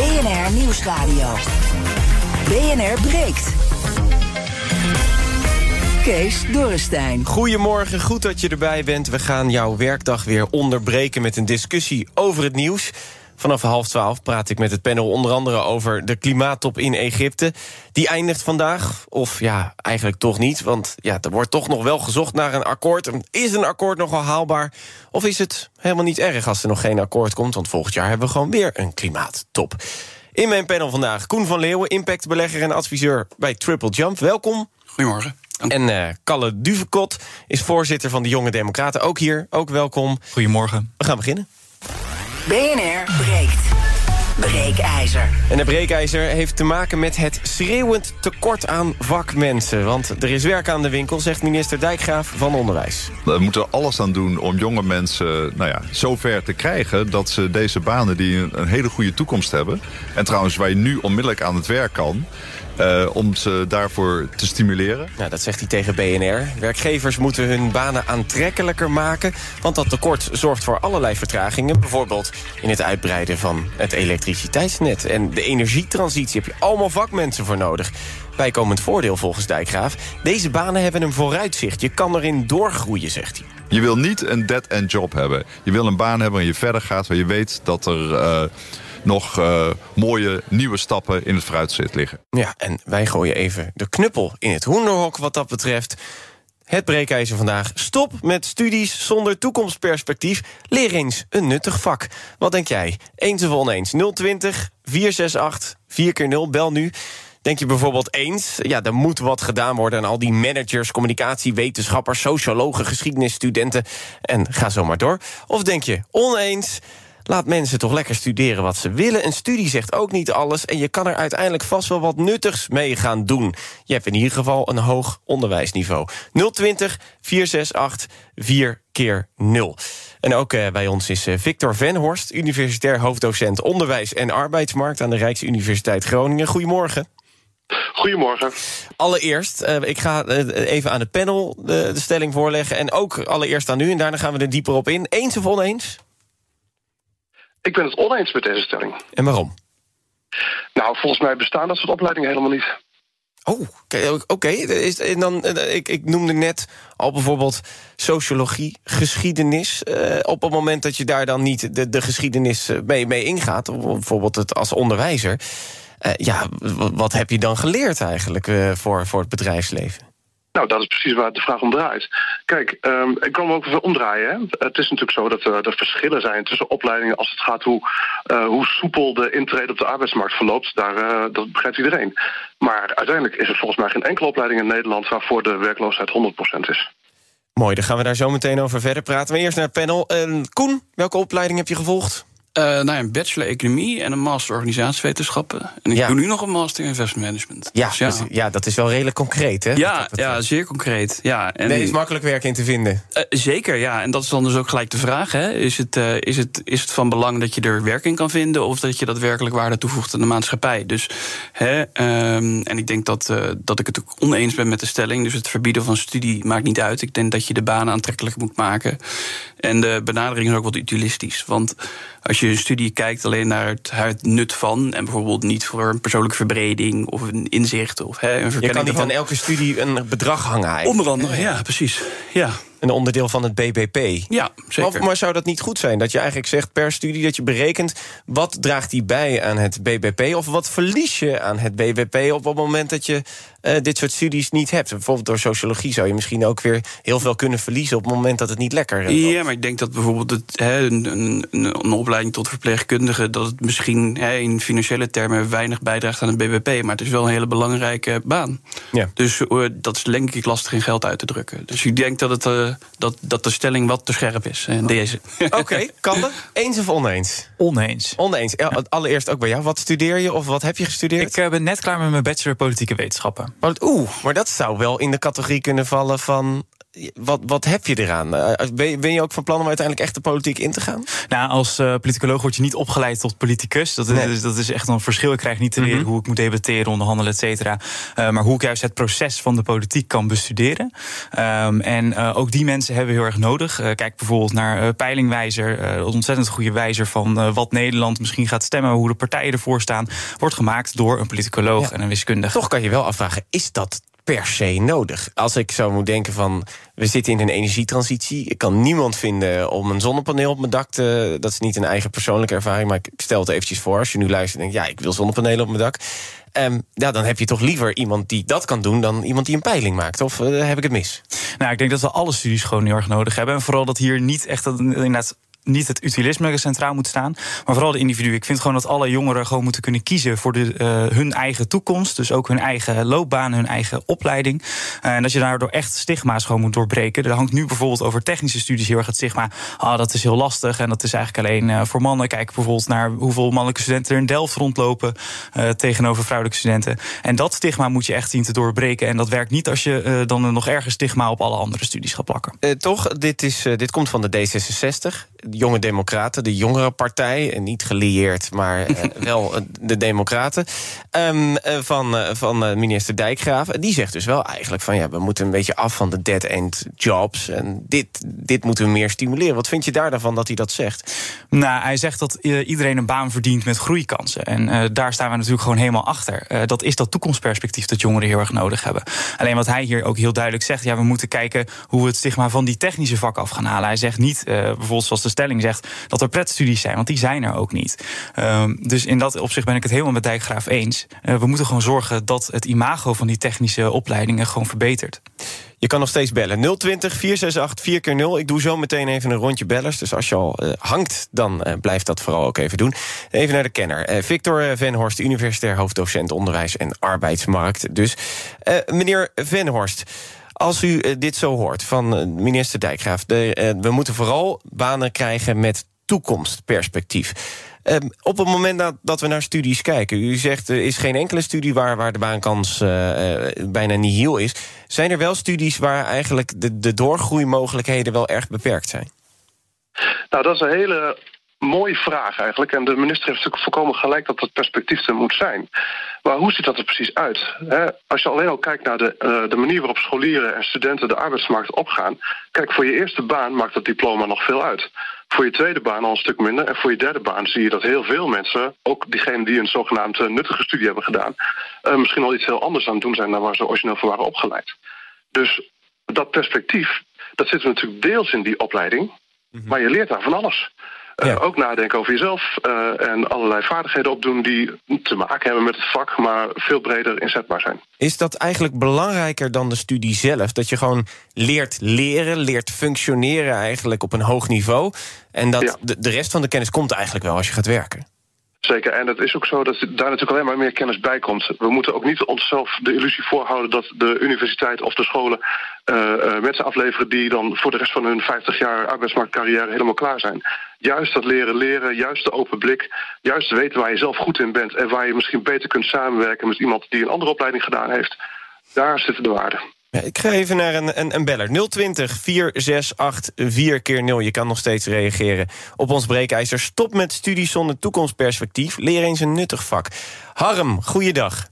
BNR Nieuwsradio. BNR breekt. Kees Dorrestein. Goedemorgen, goed dat je erbij bent. We gaan jouw werkdag weer onderbreken met een discussie over het nieuws. Vanaf half twaalf praat ik met het panel onder andere over de klimaattop in Egypte. Die eindigt vandaag, of ja, eigenlijk toch niet. Want ja, er wordt toch nog wel gezocht naar een akkoord. Is een akkoord nogal haalbaar? Of is het helemaal niet erg als er nog geen akkoord komt? Want volgend jaar hebben we gewoon weer een klimaattop. In mijn panel vandaag Koen van Leeuwen, impactbelegger en adviseur bij Triple Jump. Welkom. Goedemorgen. En uh, Kalle Duvekot is voorzitter van de Jonge Democraten. Ook hier, ook welkom. Goedemorgen. We gaan beginnen. BNR breekt. Breekijzer. En de breekijzer heeft te maken met het schreeuwend tekort aan vakmensen. Want er is werk aan de winkel, zegt minister Dijkgraaf van Onderwijs. We moeten alles aan doen om jonge mensen nou ja, zover te krijgen... dat ze deze banen die een hele goede toekomst hebben... en trouwens waar je nu onmiddellijk aan het werk kan... Uh, om ze daarvoor te stimuleren. Nou, dat zegt hij tegen BNR. Werkgevers moeten hun banen aantrekkelijker maken... want dat tekort zorgt voor allerlei vertragingen. Bijvoorbeeld in het uitbreiden van het elektriciteitsnet. En de energietransitie heb je allemaal vakmensen voor nodig. Bijkomend voordeel volgens Dijkgraaf. Deze banen hebben een vooruitzicht. Je kan erin doorgroeien, zegt hij. Je wil niet een dead-end job hebben. Je wil een baan hebben waar je verder gaat... waar je weet dat er... Uh, nog uh, mooie nieuwe stappen in het vooruitzicht liggen. Ja, en wij gooien even de knuppel in het hoenderhok wat dat betreft. Het breekijzer vandaag. Stop met studies zonder toekomstperspectief. Leer eens een nuttig vak. Wat denk jij? Eens of oneens? 020 468 4 keer 0 Bel nu. Denk je bijvoorbeeld eens, ja, er moet wat gedaan worden... aan al die managers, communicatiewetenschappers... sociologen, geschiedenisstudenten en ga zo maar door. Of denk je oneens... Laat mensen toch lekker studeren wat ze willen. Een studie zegt ook niet alles en je kan er uiteindelijk vast wel wat nuttigs mee gaan doen. Je hebt in ieder geval een hoog onderwijsniveau. 020 468 4 keer 0. En ook uh, bij ons is uh, Victor Venhorst, universitair hoofddocent onderwijs en arbeidsmarkt aan de Rijksuniversiteit Groningen. Goedemorgen. Goedemorgen. Allereerst, uh, ik ga even aan het panel de, de stelling voorleggen. En ook allereerst aan u, en daarna gaan we er dieper op in. Eens of oneens? Ik ben het oneens met deze stelling. En waarom? Nou, volgens mij bestaan dat soort opleidingen helemaal niet. Oh, oké. Okay. Dan, ik, ik noemde net al bijvoorbeeld sociologie, geschiedenis. Uh, op het moment dat je daar dan niet de, de geschiedenis mee, mee ingaat... bijvoorbeeld het als onderwijzer... Uh, ja, wat heb je dan geleerd eigenlijk uh, voor, voor het bedrijfsleven? Nou, dat is precies waar de vraag om draait. Kijk, um, ik kan hem ook even omdraaien. Hè. Het is natuurlijk zo dat er, er verschillen zijn tussen opleidingen als het gaat hoe, uh, hoe soepel de intrede op de arbeidsmarkt verloopt. Daar, uh, dat begrijpt iedereen. Maar uiteindelijk is er volgens mij geen enkele opleiding in Nederland waarvoor de werkloosheid 100% is. Mooi, dan gaan we daar zo meteen over verder praten. Maar eerst naar het panel. Uh, Koen, welke opleiding heb je gevolgd? Uh, nou, een bachelor economie en een master organisatiewetenschappen. En ik ja. doe nu nog een master investment management. Ja, dus ja. Dus, ja, dat is wel redelijk concreet, hè? Ja, ja zeer concreet. Ja. En nee, is makkelijk werk in te vinden. Uh, zeker, ja. En dat is dan dus ook gelijk de vraag. Hè. Is, het, uh, is, het, is het van belang dat je er werk in kan vinden... of dat je daadwerkelijk waarde toevoegt aan de maatschappij? Dus, hè, um, en ik denk dat, dat ik het ook oneens ben met de stelling. Dus het verbieden van studie maakt niet uit. Ik denk dat je de banen aantrekkelijk moet maken. En de benadering is ook wat utilistisch. Want als je een studie kijkt alleen naar het, het, nut van... en bijvoorbeeld niet voor een persoonlijke verbreding of een inzicht... of hè, een Je kan niet aan elke studie een bedrag hangen eigenlijk. Onder andere, ja, precies. Ja een onderdeel van het BBP. Ja, zeker. Maar, maar, zou dat niet goed zijn? Dat je eigenlijk zegt per studie dat je berekent... wat draagt die bij aan het BBP... of wat verlies je aan het BBP op het moment dat je uh, dit soort studies niet hebt? Bijvoorbeeld door sociologie zou je misschien ook weer heel veel kunnen verliezen... op het moment dat het niet lekker is. Ja, maar ik denk dat bijvoorbeeld het, he, een, een, een, opleiding tot verpleegkundige... dat het misschien he, in financiële termen weinig bijdraagt aan het BBP... maar het is wel een hele belangrijke baan. Ja. Dus uh, dat is denk ik lastig in geld uit te drukken. Dus ik denk dat het... Uh, dat, dat de stelling wat te scherp is. Uh, deze. Oké, okay, Kalle, eens of oneens? Oneens. Oneens. Ja, allereerst ook bij jou. Wat studeer je of wat heb je gestudeerd? Ik ben net klaar met mijn bachelor politieke wetenschappen. Oeh, maar dat zou wel in de categorie kunnen vallen van wat, wat heb je eraan? Eh, ben je ook van plan om uiteindelijk echt de politiek in te gaan? Nou, als uh, politicoloog word je niet opgeleid tot politicus. Dat, is, dat is echt een verschil. Ik krijg niet te leren mhm. hoe ik moet debatteren, onderhandelen, et cetera. Uh, maar hoe ik juist het proces van de politiek kan bestuderen. Um, en uh, ook die mensen hebben we heel erg nodig. kijk bijvoorbeeld naar Peilingwijzer. een ontzettend goede wijzer van wat Nederland misschien gaat stemmen. Hoe de partijen ervoor staan. Wordt gemaakt door een politicoloog en een wiskundige. Toch kan je wel afvragen, is dat per se nodig. Als ik zo moet denken van, we zitten in een energietransitie. Ik kan niemand vinden om een zonnepaneel op mijn dak te... Dat is niet een eigen persoonlijke ervaring, maar ik stel het eventjes voor. Als je nu luistert en denkt, ja, ik wil zonnepanelen op mijn dak. Um, ja, dan heb je toch liever iemand die dat kan doen... dan iemand die een peiling maakt. Of uh, heb ik het mis? Nou, ik denk dat we alle studies gewoon heel erg nodig hebben. En vooral dat hier niet echt inderdaad niet het utilisme centraal moet staan, maar vooral de individu. Ik vind gewoon dat alle jongeren gewoon moeten kunnen kiezen voor de, uh, hun eigen toekomst. Dus ook hun eigen loopbaan, hun eigen opleiding. Uh, en dat je daardoor echt stigma's gewoon moet doorbreken. Er hangt nu bijvoorbeeld over technische studies heel erg het stigma. Ah, dat is heel lastig en dat is eigenlijk alleen uh, voor mannen. Kijk bijvoorbeeld naar hoeveel mannelijke studenten er in Delft rondlopen tegenover vrouwelijke studenten. En dat stigma moet je echt zien te doorbreken. En dat werkt niet als je dan een nog erger stigma op alle andere studies gaat plakken. toch, dit, is, dit komt van de D66 de Jonge Democraten, de jongere partij. Niet gelieerd, maar uh, wel eh, de Democraten. Um, van, van minister Dijkgraaf. Die zegt dus wel eigenlijk van ja, we moeten een beetje af van de dead-end jobs. En dit, dit moeten we meer stimuleren. Wat vind je daar dan van dat hij dat zegt? Nou, hij zegt dat iedereen een baan verdient met groeikansen. En uh, daar staan we natuurlijk gewoon helemaal achter. Uh, dat is dat toekomstperspectief dat jongeren heel erg nodig hebben. Alleen wat hij hier ook heel duidelijk zegt, ja, we moeten kijken hoe we het stigma van die technische vakken af gaan halen. Hij zegt niet, bijvoorbeeld zoals de stelling zegt dat er pretstudies zijn, want die zijn er ook niet. Um, dus in dat opzicht ben ik het helemaal met Dijkgraaf eens. Uh, we moeten gewoon zorgen dat het imago van die technische opleidingen gewoon verbetert. Je kan nog steeds bellen. 020 468 4 keer 0 Ik doe zo meteen even een rondje bellers. Dus als je al uh, hangt, dan uh, blijf dat vooral ook even doen. Even naar de kenner. Victor Venhorst, universitair hoofddocent onderwijs en arbeidsmarkt. Dus meneer Venhorst. Als u eh, dit zo hoort van eh, minister Dijkgraaf... De, eh, we moeten vooral banen krijgen met toekomstperspectief. Ehm, op het moment dat, dat, we naar studies kijken... u zegt er is geen enkele studie waar, waar de baankans bijna niet heel is. Zijn er wel studies waar eigenlijk de, de doorgroeimogelijkheden... wel erg beperkt zijn? Nou, dat is een hele mooie vraag eigenlijk. En de minister heeft natuurlijk volkomen gelijk dat dat perspectief er moet zijn. Maar hoe ziet dat er precies uit? als je alleen al kijkt naar de, uh, de manier waarop scholieren en studenten de arbeidsmarkt opgaan. Kijk, voor je eerste baan maakt dat diploma nog veel uit. Voor je tweede baan al een stuk minder. En voor je derde baan zie je dat heel veel mensen, ook diegenen die een zogenaamd nuttige studie hebben gedaan, uh, misschien al iets heel anders aan het doen zijn dan waar ze origineel voor waren opgeleid. Dus dat perspectief, dat zit natuurlijk deels in die opleiding. Mhm. Maar je leert daar van alles. Uh, ook nadenken over jezelf uh, en allerlei vaardigheden opdoen die te maken hebben met het vak, maar veel breder inzetbaar zijn. Is dat eigenlijk belangrijker dan de studie zelf? Dat je gewoon leert leren, leert functioneren eigenlijk op een hoog niveau. En dat de, de rest van de kennis komt eigenlijk wel als je gaat werken. Zeker, en het is ook zo dat daar natuurlijk alleen maar meer kennis bij komt. We moeten ook niet onszelf de illusie voorhouden dat de universiteit of de scholen uh, uh, mensen afleveren die dan voor de rest van hun 50 jaar arbeidsmarktcarrière helemaal klaar zijn. Juist dat leren leren, juist de open blik, juist weten waar je zelf goed in bent en waar je misschien beter kunt samenwerken met iemand die een andere opleiding gedaan heeft. Daar zitten de waarden. Ik ga even naar een, een, een beller. 020 468 4 keer 0 Je kan nog steeds reageren op ons breekijzer. Stop met studies zonder toekomstperspectief. Leer eens een nuttig vak. Harm, goeiedag.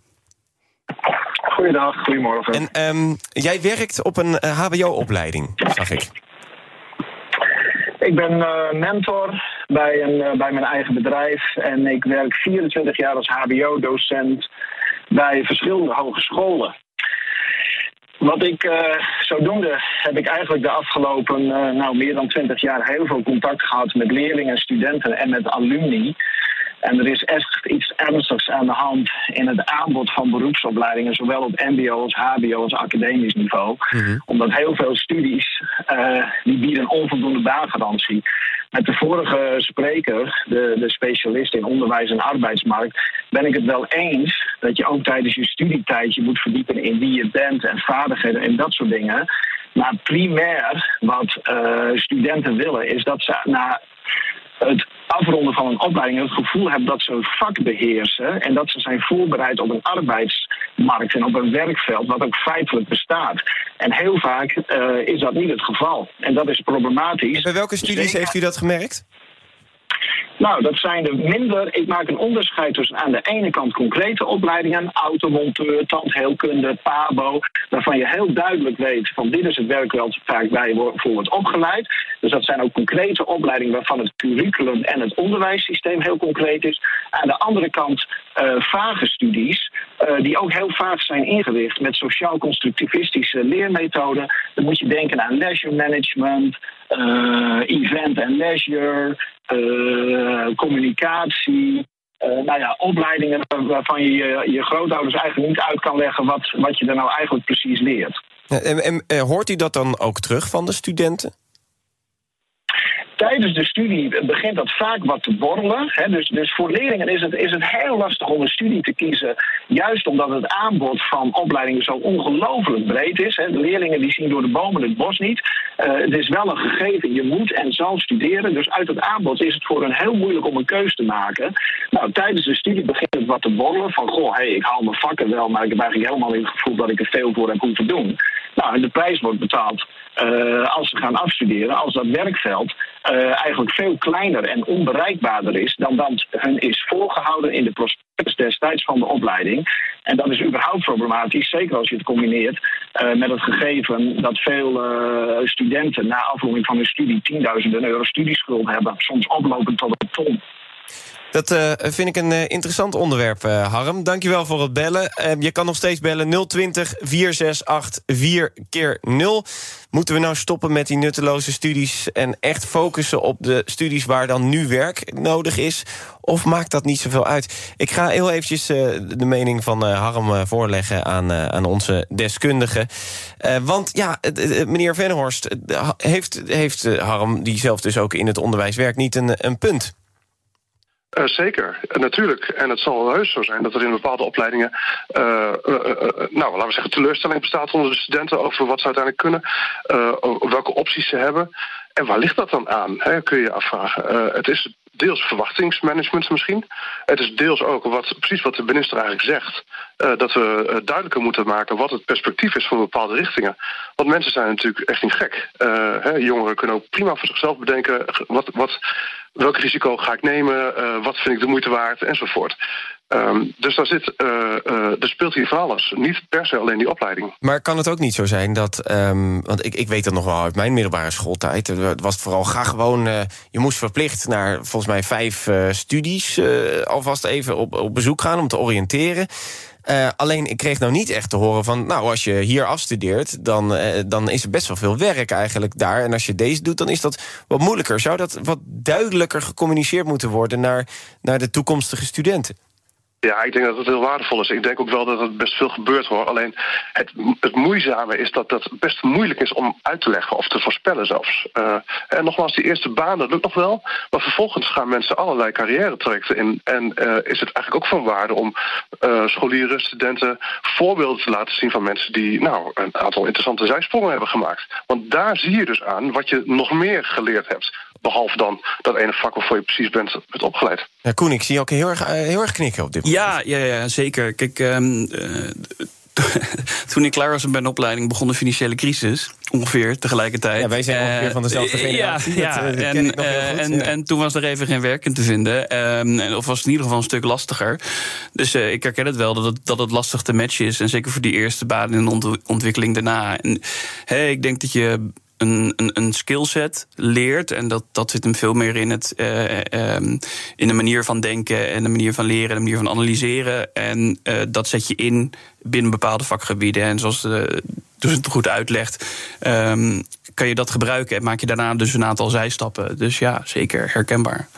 Goeiedag, goedemorgen. En um, jij werkt op een uh, HBO-opleiding, zag ik. Ik ben uh, mentor bij, een, uh, bij mijn eigen bedrijf. En ik werk 24 jaar als HBO-docent bij verschillende hogescholen. Wat ik uh, zodoende heb ik eigenlijk de afgelopen uh, nou, meer dan twintig jaar heel veel contact gehad met leerlingen, studenten en met alumni. En er is echt iets ernstigs aan de hand in het aanbod van beroepsopleidingen, zowel op MBO als HBO als academisch niveau. Mm Omdat heel veel studies uh, die bieden onvoldoende baangarantie. Met de vorige spreker, de, de specialist in onderwijs en arbeidsmarkt, ben ik het wel eens dat je ook tijdens je studietijd je moet verdiepen in wie je bent en vaardigheden en dat soort dingen. Maar primair wat uh, studenten willen is dat ze na het afronden van een opleiding het gevoel hebben dat ze een vak beheersen en dat ze zijn voorbereid op een arbeidsmarkt en op een werkveld wat ook feitelijk bestaat. En heel vaak uh, is dat niet het geval. En dat is problematisch. En bij welke studies heeft u dat gemerkt? Nou, dat zijn er minder. Ik maak een onderscheid tussen aan de ene kant concrete opleidingen, automonteur, tandheelkunde, PABO, waarvan je heel duidelijk weet van dit is het werk waar vaak bij voor wordt opgeleid. Dus dat zijn ook concrete opleidingen waarvan het curriculum en het onderwijssysteem heel concreet is. Aan de andere kant uh, vage studies, uh, die ook heel vaak zijn ingericht met sociaal-constructivistische leermethoden. Dan moet je denken aan leisure management, uh, event en leisure, uh, communicatie. Nou ja, opleidingen waarvan je, je grootouders eigenlijk niet uit kan leggen wat, wat je er nou eigenlijk precies leert. En, en hoort u dat dan ook terug van de studenten? Tijdens de studie begint dat vaak wat te borrelen. Hè. Dus, dus voor leerlingen is het, is het heel lastig om een studie te kiezen. Juist omdat het aanbod van opleidingen zo ongelooflijk breed is. Hè. De leerlingen die zien door de bomen het bos niet. Uh, het is wel een gegeven, je moet en zal studeren. Dus uit het aanbod is het voor hen heel moeilijk om een keuze te maken. Nou, tijdens de studie begint het wat te borrelen. Van, goh, hey, ik haal mijn vakken wel, maar ik heb eigenlijk helemaal niet het gevoel dat ik er veel voor heb hoeven doen. Nou, en de prijs wordt betaald uh, als ze gaan afstuderen, als dat werkveld uh, eigenlijk veel kleiner en onbereikbaarder is dan dat hun is voorgehouden in de prospectus destijds van de opleiding. En dat is überhaupt problematisch, zeker als je het combineert uh, met het gegeven dat veel studenten na afronding van hun studie tienduizenden euro studieschuld hebben, soms oplopend tot een ton. Dat uh, vind ik een uh, interessant onderwerp, uh, Harm. Dankjewel voor het bellen. je kan nog steeds bellen 020 468 4 keer 0 Moeten we nou stoppen met die nutteloze studies... en echt focussen op de studies waar dan nu werk nodig is? Of maakt dat niet zoveel uit? Ik ga heel eventjes de mening van Harm voorleggen aan, aan onze deskundigen. want ja, meneer Venhorst, heeft, heeft Harm... die zelf dus ook in het onderwijs werkt, niet een, een punt? Uh, zeker, uh, natuurlijk. En het zal heus zo zijn dat er in bepaalde opleidingen, uh, nou laten we zeggen, teleurstelling bestaat onder de studenten over wat ze uiteindelijk kunnen, welke opties ze hebben. En waar ligt dat dan aan, hè, kun je je afvragen. het is deels verwachtingsmanagement misschien. Het is deels ook wat, precies wat de minister eigenlijk zegt. dat we duidelijker moeten maken wat het perspectief is voor bepaalde richtingen. Want mensen zijn natuurlijk echt niet gek. Hè, jongeren kunnen ook prima voor zichzelf bedenken wat, wat welk risico ga ik nemen, uh, wat vind ik de moeite waard, enzovoort. Um, dus daar, zit, uh, uh, er speelt hier van alles. Niet per se alleen die opleiding. Maar kan het ook niet zo zijn dat... Um, want ik, ik weet dat nog wel uit mijn middelbare schooltijd. Het was vooral, ga gewoon... Je moest verplicht naar volgens mij vijf studies... alvast even op, op bezoek gaan om te oriënteren. Uh, alleen ik kreeg nou niet echt te horen van... nou, als je hier afstudeert, dan, uh, dan is er best wel veel werk eigenlijk daar. En als je deze doet, dan is dat wat moeilijker. Zou dat wat duidelijker gecommuniceerd moeten worden... naar, naar de toekomstige studenten? Ja, ik denk dat het heel waardevol is. Ik denk ook wel dat het best veel gebeurt hoor. Alleen het, het moeizame is dat het best moeilijk is om uit te leggen of te voorspellen zelfs. Uh, en nogmaals, die eerste baan, dat lukt nog wel. Maar vervolgens gaan mensen allerlei carrière trajecten in. En uh, is het eigenlijk ook van waarde om uh, scholieren, studenten voorbeelden te laten zien van mensen die nou een aantal interessante zijsprongen hebben gemaakt. Want daar zie je dus aan wat je nog meer geleerd hebt. Behalve dan dat ene vak waarvoor je precies bent, bent opgeleid. Ja, Koen, ik zie je ook heel erg, heel erg knikken op dit moment. Ja, ja, ja zeker. Kijk, um, uh, toen ik klaar was met mijn opleiding begon de financiële crisis. Ongeveer tegelijkertijd. Ja, wij zijn ongeveer uh, van dezelfde generatie. Ja, ja. en, uh, en, ja. en, toen was er even geen werk in te vinden. Um, of was het in ieder geval een stuk lastiger. Dus uh, ik herken het wel dat het, dat het lastig te matchen is. En zeker voor die eerste baan en de ontwikkeling daarna. En, hey, ik denk dat je een, een, een skillset leert. En dat, dat zit hem veel meer in, het, uh, um, in de manier van denken en de manier van leren, de manier van analyseren. En uh, dat zet je in binnen bepaalde vakgebieden. En zoals de, dus het goed uitlegt, um, kan je dat gebruiken en maak je daarna dus een aantal zijstappen. Dus ja, zeker herkenbaar.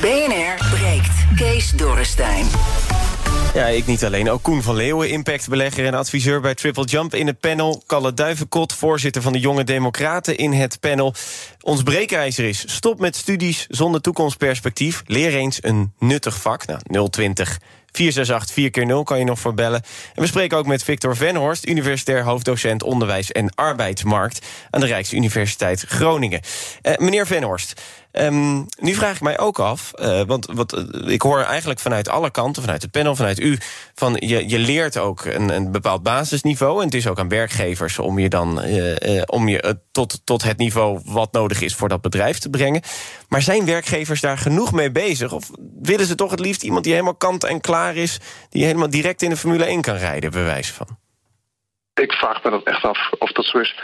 BNR breekt. Kees Dorrestein. Ja, ik niet alleen. Ook Koen van Leeuwen, impactbelegger en adviseur bij Triple Jump in het panel. Kalle Duivenkot, voorzitter van de Jonge Democraten in het panel. Ons breekijzer is stop met studies zonder toekomstperspectief. Leer eens een nuttig vak. Nou, 020 468 4 keer 0 kan je nog voor bellen. En we spreken ook met Victor Venhorst, universitair hoofddocent onderwijs en arbeidsmarkt aan de Rijksuniversiteit Groningen. Uh, meneer Venhorst, Um, nu vraag ik mij ook af, uh, want wat, uh, ik hoor eigenlijk vanuit alle kanten, vanuit het panel, vanuit u, van je, je leert ook een, een bepaald basisniveau. En het is ook aan werkgevers om je dan uh, om je tot, tot het niveau wat nodig is voor dat bedrijf te brengen. Maar zijn werkgevers daar genoeg mee bezig? Of willen ze toch het liefst iemand die helemaal kant en klaar is, die helemaal direct in de Formule 1 kan rijden, bewijs van? Ik vraag me dat echt af of dat zo is.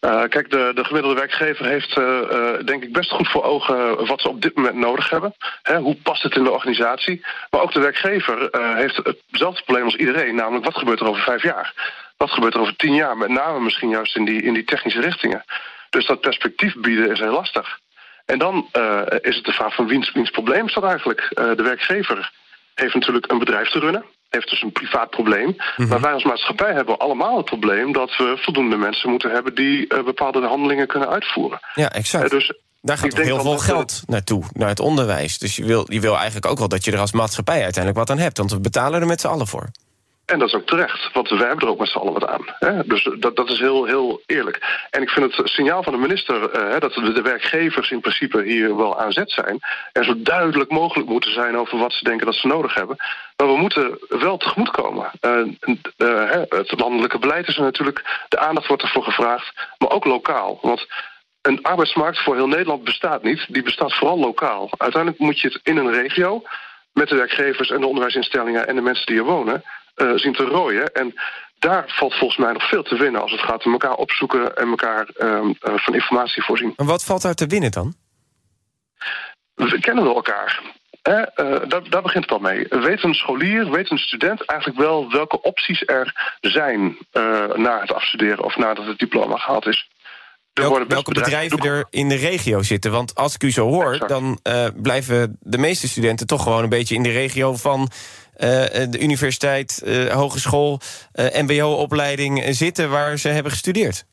Uh, kijk, de, de gemiddelde werkgever heeft uh, uh, denk ik best goed voor ogen wat ze op dit moment nodig hebben. Hè, hoe past het in de organisatie? Maar ook de werkgever heeft hetzelfde probleem als iedereen, namelijk wat gebeurt er over vijf jaar? Wat gebeurt er over tien jaar? Met name misschien juist in die, in die technische richtingen. Dus dat perspectief bieden is heel lastig. En dan is het de vraag van wiens, wiens probleem is dat eigenlijk? de werkgever heeft natuurlijk een bedrijf te runnen heeft dus een privaat probleem. Mm -hmm. Maar wij als maatschappij hebben allemaal het probleem dat we voldoende mensen moeten hebben die uh, bepaalde handelingen kunnen uitvoeren. Ja, exact. Uh, dus daar gaat heel veel geld we... naartoe, naar het onderwijs. Dus je wil, je wil eigenlijk ook wel dat je er als maatschappij uiteindelijk wat aan hebt. Want we betalen er met z'n allen voor. En dat is ook terecht, want we hebben er ook met z'n allen wat aan. Hè? Dus dat, dat is heel, heel eerlijk. En ik vind het signaal van de minister uh, dat de, werkgevers in principe hier wel aan zet zijn. En zo duidelijk mogelijk moeten zijn over wat ze denken dat ze nodig hebben. Maar we moeten wel tegemoetkomen. Uh, het landelijke beleid is er natuurlijk, de aandacht wordt ervoor gevraagd, maar ook lokaal. Want een arbeidsmarkt voor heel Nederland bestaat niet, die bestaat vooral lokaal. Uiteindelijk moet je het in een regio met de werkgevers en de onderwijsinstellingen en de mensen die er wonen uh, zien te rooien. En daar valt volgens mij nog veel te winnen als het gaat om elkaar opzoeken en elkaar uh, uh, van informatie voorzien. En wat valt daar te winnen dan? We kennen we elkaar. Hè? Daar, daar, begint het al mee. Weet een scholier, weet een student eigenlijk wel welke opties er zijn na het afstuderen of nadat het diploma gehaald is? Welke, welke bedrijven er in de regio zitten. Want als ik u zo hoor, exact. dan blijven de meeste studenten toch gewoon een beetje in de regio van de universiteit, uh, hogeschool, uh, mbo-opleiding zitten waar ze hebben gestudeerd.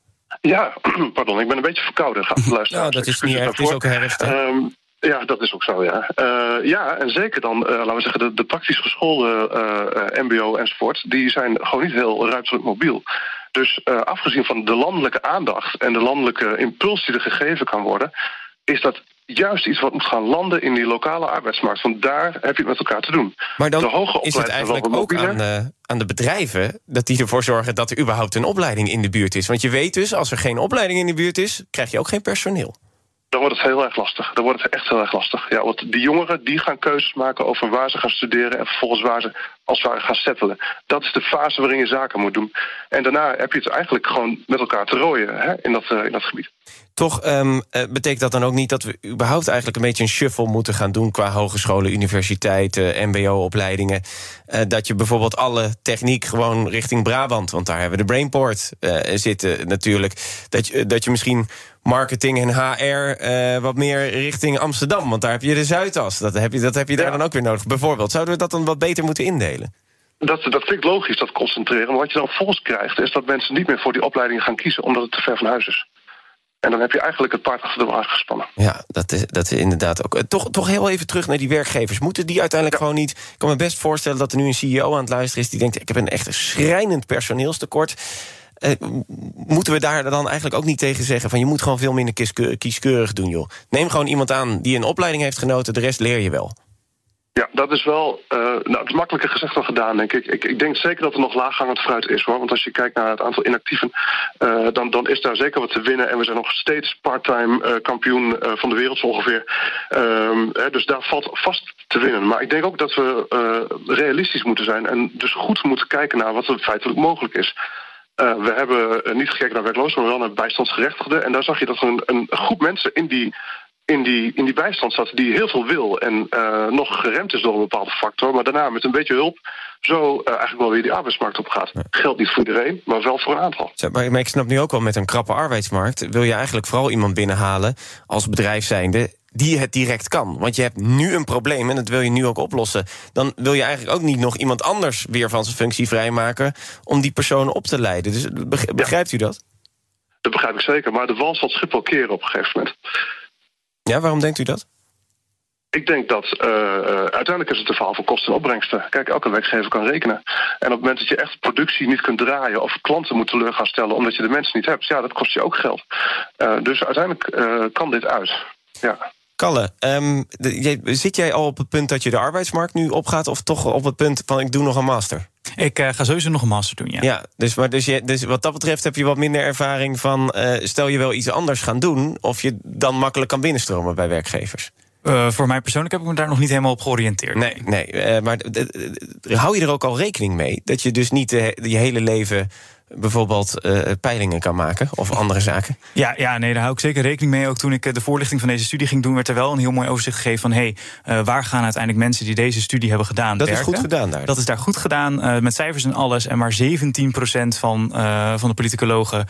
Ja, pardon, ik ben een beetje verkouden. Ga luisteren. nou, dat is niet erg, het is ook herfst. Um, ja, dat is ook zo, ja. Uh, ja, en zeker dan, uh, laten we zeggen, de, de praktisch geschoolde uh, mbo enzovoort... die zijn gewoon niet heel ruimtelijk mobiel. Dus afgezien van de landelijke aandacht en de landelijke impuls die er gegeven kan worden... is dat juist iets wat moet gaan landen in die lokale arbeidsmarkt. Want daar heb je het met elkaar te doen. Maar dan de hoge is het eigenlijk ook aan, uh, aan de bedrijven... dat die ervoor zorgen dat er überhaupt een opleiding in de buurt is. Want je weet dus, als er geen opleiding in de buurt is... krijg je ook geen personeel. Dan wordt het heel erg lastig. Dan wordt het echt heel erg lastig. Ja, want die jongeren die gaan keuzes maken over waar ze gaan studeren... en vervolgens waar ze als het ware gaan settelen. Dat is de fase waarin je zaken moet doen. En daarna heb je het eigenlijk gewoon met elkaar te rooien hè, in, dat, uh, in dat gebied. Toch um, uh, betekent dat dan ook niet dat we überhaupt eigenlijk een beetje een shuffle moeten gaan doen qua hogescholen, universiteiten, mbo-opleidingen. Uh, dat je bijvoorbeeld alle techniek gewoon richting Brabant, want daar hebben we de Brainport uh, zitten natuurlijk. Dat je, dat je misschien marketing en HR wat meer richting Amsterdam, want daar heb je de Zuidas. Dat heb je, dat heb je daar ja. dan ook weer nodig. Bijvoorbeeld, zouden we dat dan wat beter moeten indelen? Dat, dat vind ik logisch, dat concentreren. Maar wat je dan volgens krijgt, is dat mensen niet meer voor die opleiding gaan kiezen, omdat het te ver van huis is. En dan heb je eigenlijk het paard achter de wagen gespannen. Ja, dat is, dat is inderdaad ook. Toch, toch heel even terug naar die werkgevers. Moeten die uiteindelijk ja. gewoon niet. Ik kan me best voorstellen dat er nu een CEO aan het luisteren is die denkt: ik heb een echt schrijnend personeelstekort. Uh, moeten we daar dan eigenlijk ook niet tegen zeggen van je moet gewoon veel minder kieskeurig doen, joh. Neem gewoon iemand aan die een opleiding heeft genoten, de rest leer je wel. Ja, dat is wel uh, nou, het is makkelijker gezegd dan gedaan, denk ik. ik. Ik denk zeker dat er nog laaghangend fruit is, hoor. Want als je kijkt naar het aantal inactieven, uh, dan, dan is daar zeker wat te winnen. En we zijn nog steeds parttime uh, kampioen van de wereld zo ongeveer. Uh, hè, dus daar valt vast te winnen. Maar ik denk ook dat we realistisch moeten zijn en dus goed moeten kijken naar wat er feitelijk mogelijk is. we hebben niet gekeken naar werklozen, maar wel naar bijstandsgerechtigden. En daar zag je dat er een, een groep mensen in die in die, in die bijstand zat die heel veel wil en uh, nog geremd is door een bepaalde factor, maar daarna met een beetje hulp zo uh, eigenlijk wel weer die arbeidsmarkt op gaat. Ja. Geldt niet voor iedereen, maar wel voor een aantal. Maar, maar ik snap nu ook wel, met een krappe arbeidsmarkt wil je eigenlijk vooral iemand binnenhalen als bedrijf zijnde die het direct kan. Want je hebt nu een probleem en dat wil je nu ook oplossen. Dan wil je eigenlijk ook niet nog iemand anders weer van zijn functie vrijmaken om die persoon op te leiden. Dus begrijpt ja. u dat? Dat begrijp ik zeker, maar de wal zal wel keren op een gegeven moment. Ja, waarom denkt u dat? ik denk dat uh, uiteindelijk is het een verhaal van kosten en opbrengsten. Kijk, elke werkgever kan rekenen. En op het moment dat je echt productie niet kunt draaien of klanten moet teleur gaan stellen omdat je de mensen niet hebt, ja, dat kost je ook geld. Uh, dus uiteindelijk kan dit uit. Ja. Kalle, um, de, zit jij al op het punt dat je de arbeidsmarkt nu opgaat, of toch op het punt van ik doe nog een master? Ik uh, ga sowieso nog een master doen, ja. Ja, dus, maar dus, je, dus wat dat betreft heb je wat minder ervaring van... Uh, stel je wel iets anders gaan doen... of je dan makkelijk kan binnenstromen bij werkgevers. Uh, voor mij persoonlijk heb ik me daar nog niet helemaal op georiënteerd. Nee, nee maar hou je er ook al rekening mee... dat je dus niet je hele leven bijvoorbeeld uh, peilingen kan maken of andere zaken? Ja, ja, nee, daar hou ik zeker rekening mee. Ook toen ik eh, de voorlichting van deze studie ging doen, werd er wel een heel mooi overzicht gegeven van hé, hey, uh, waar gaan uiteindelijk mensen die deze studie hebben gedaan? Dat werken? is goed gedaan daar. Dat is daar goed gedaan, uh, met cijfers en alles. En maar 17% van, van de politicologen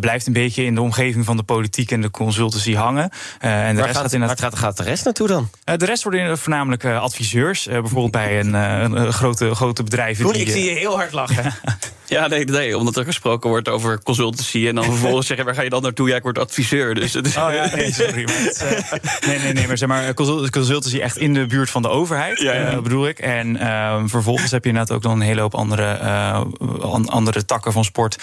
blijft een beetje in de omgeving van de politiek en de consultancy hangen. en de waar, rest gaat, gaat, gaat, gaat, de rest naartoe dan? de rest worden voornamelijk adviseurs, bijvoorbeeld bij een, een, grote, grote bedrijven. Die, ik zie je heel hard lachen. ja, nee, nee, omdat er gesproken wordt over consultancy. En dan vervolgens zeggen, waar ga je dan naartoe? Ja, ik word adviseur. Dus het. Oh ja, nee, sorry. Maar het, uh, nee, nee, nee, maar zeg maar, consultancy echt in de buurt van de overheid, ja, ja. Uh, bedoel ik. En uh, vervolgens heb je inderdaad ook dan een hele hoop andere, andere takken van sport.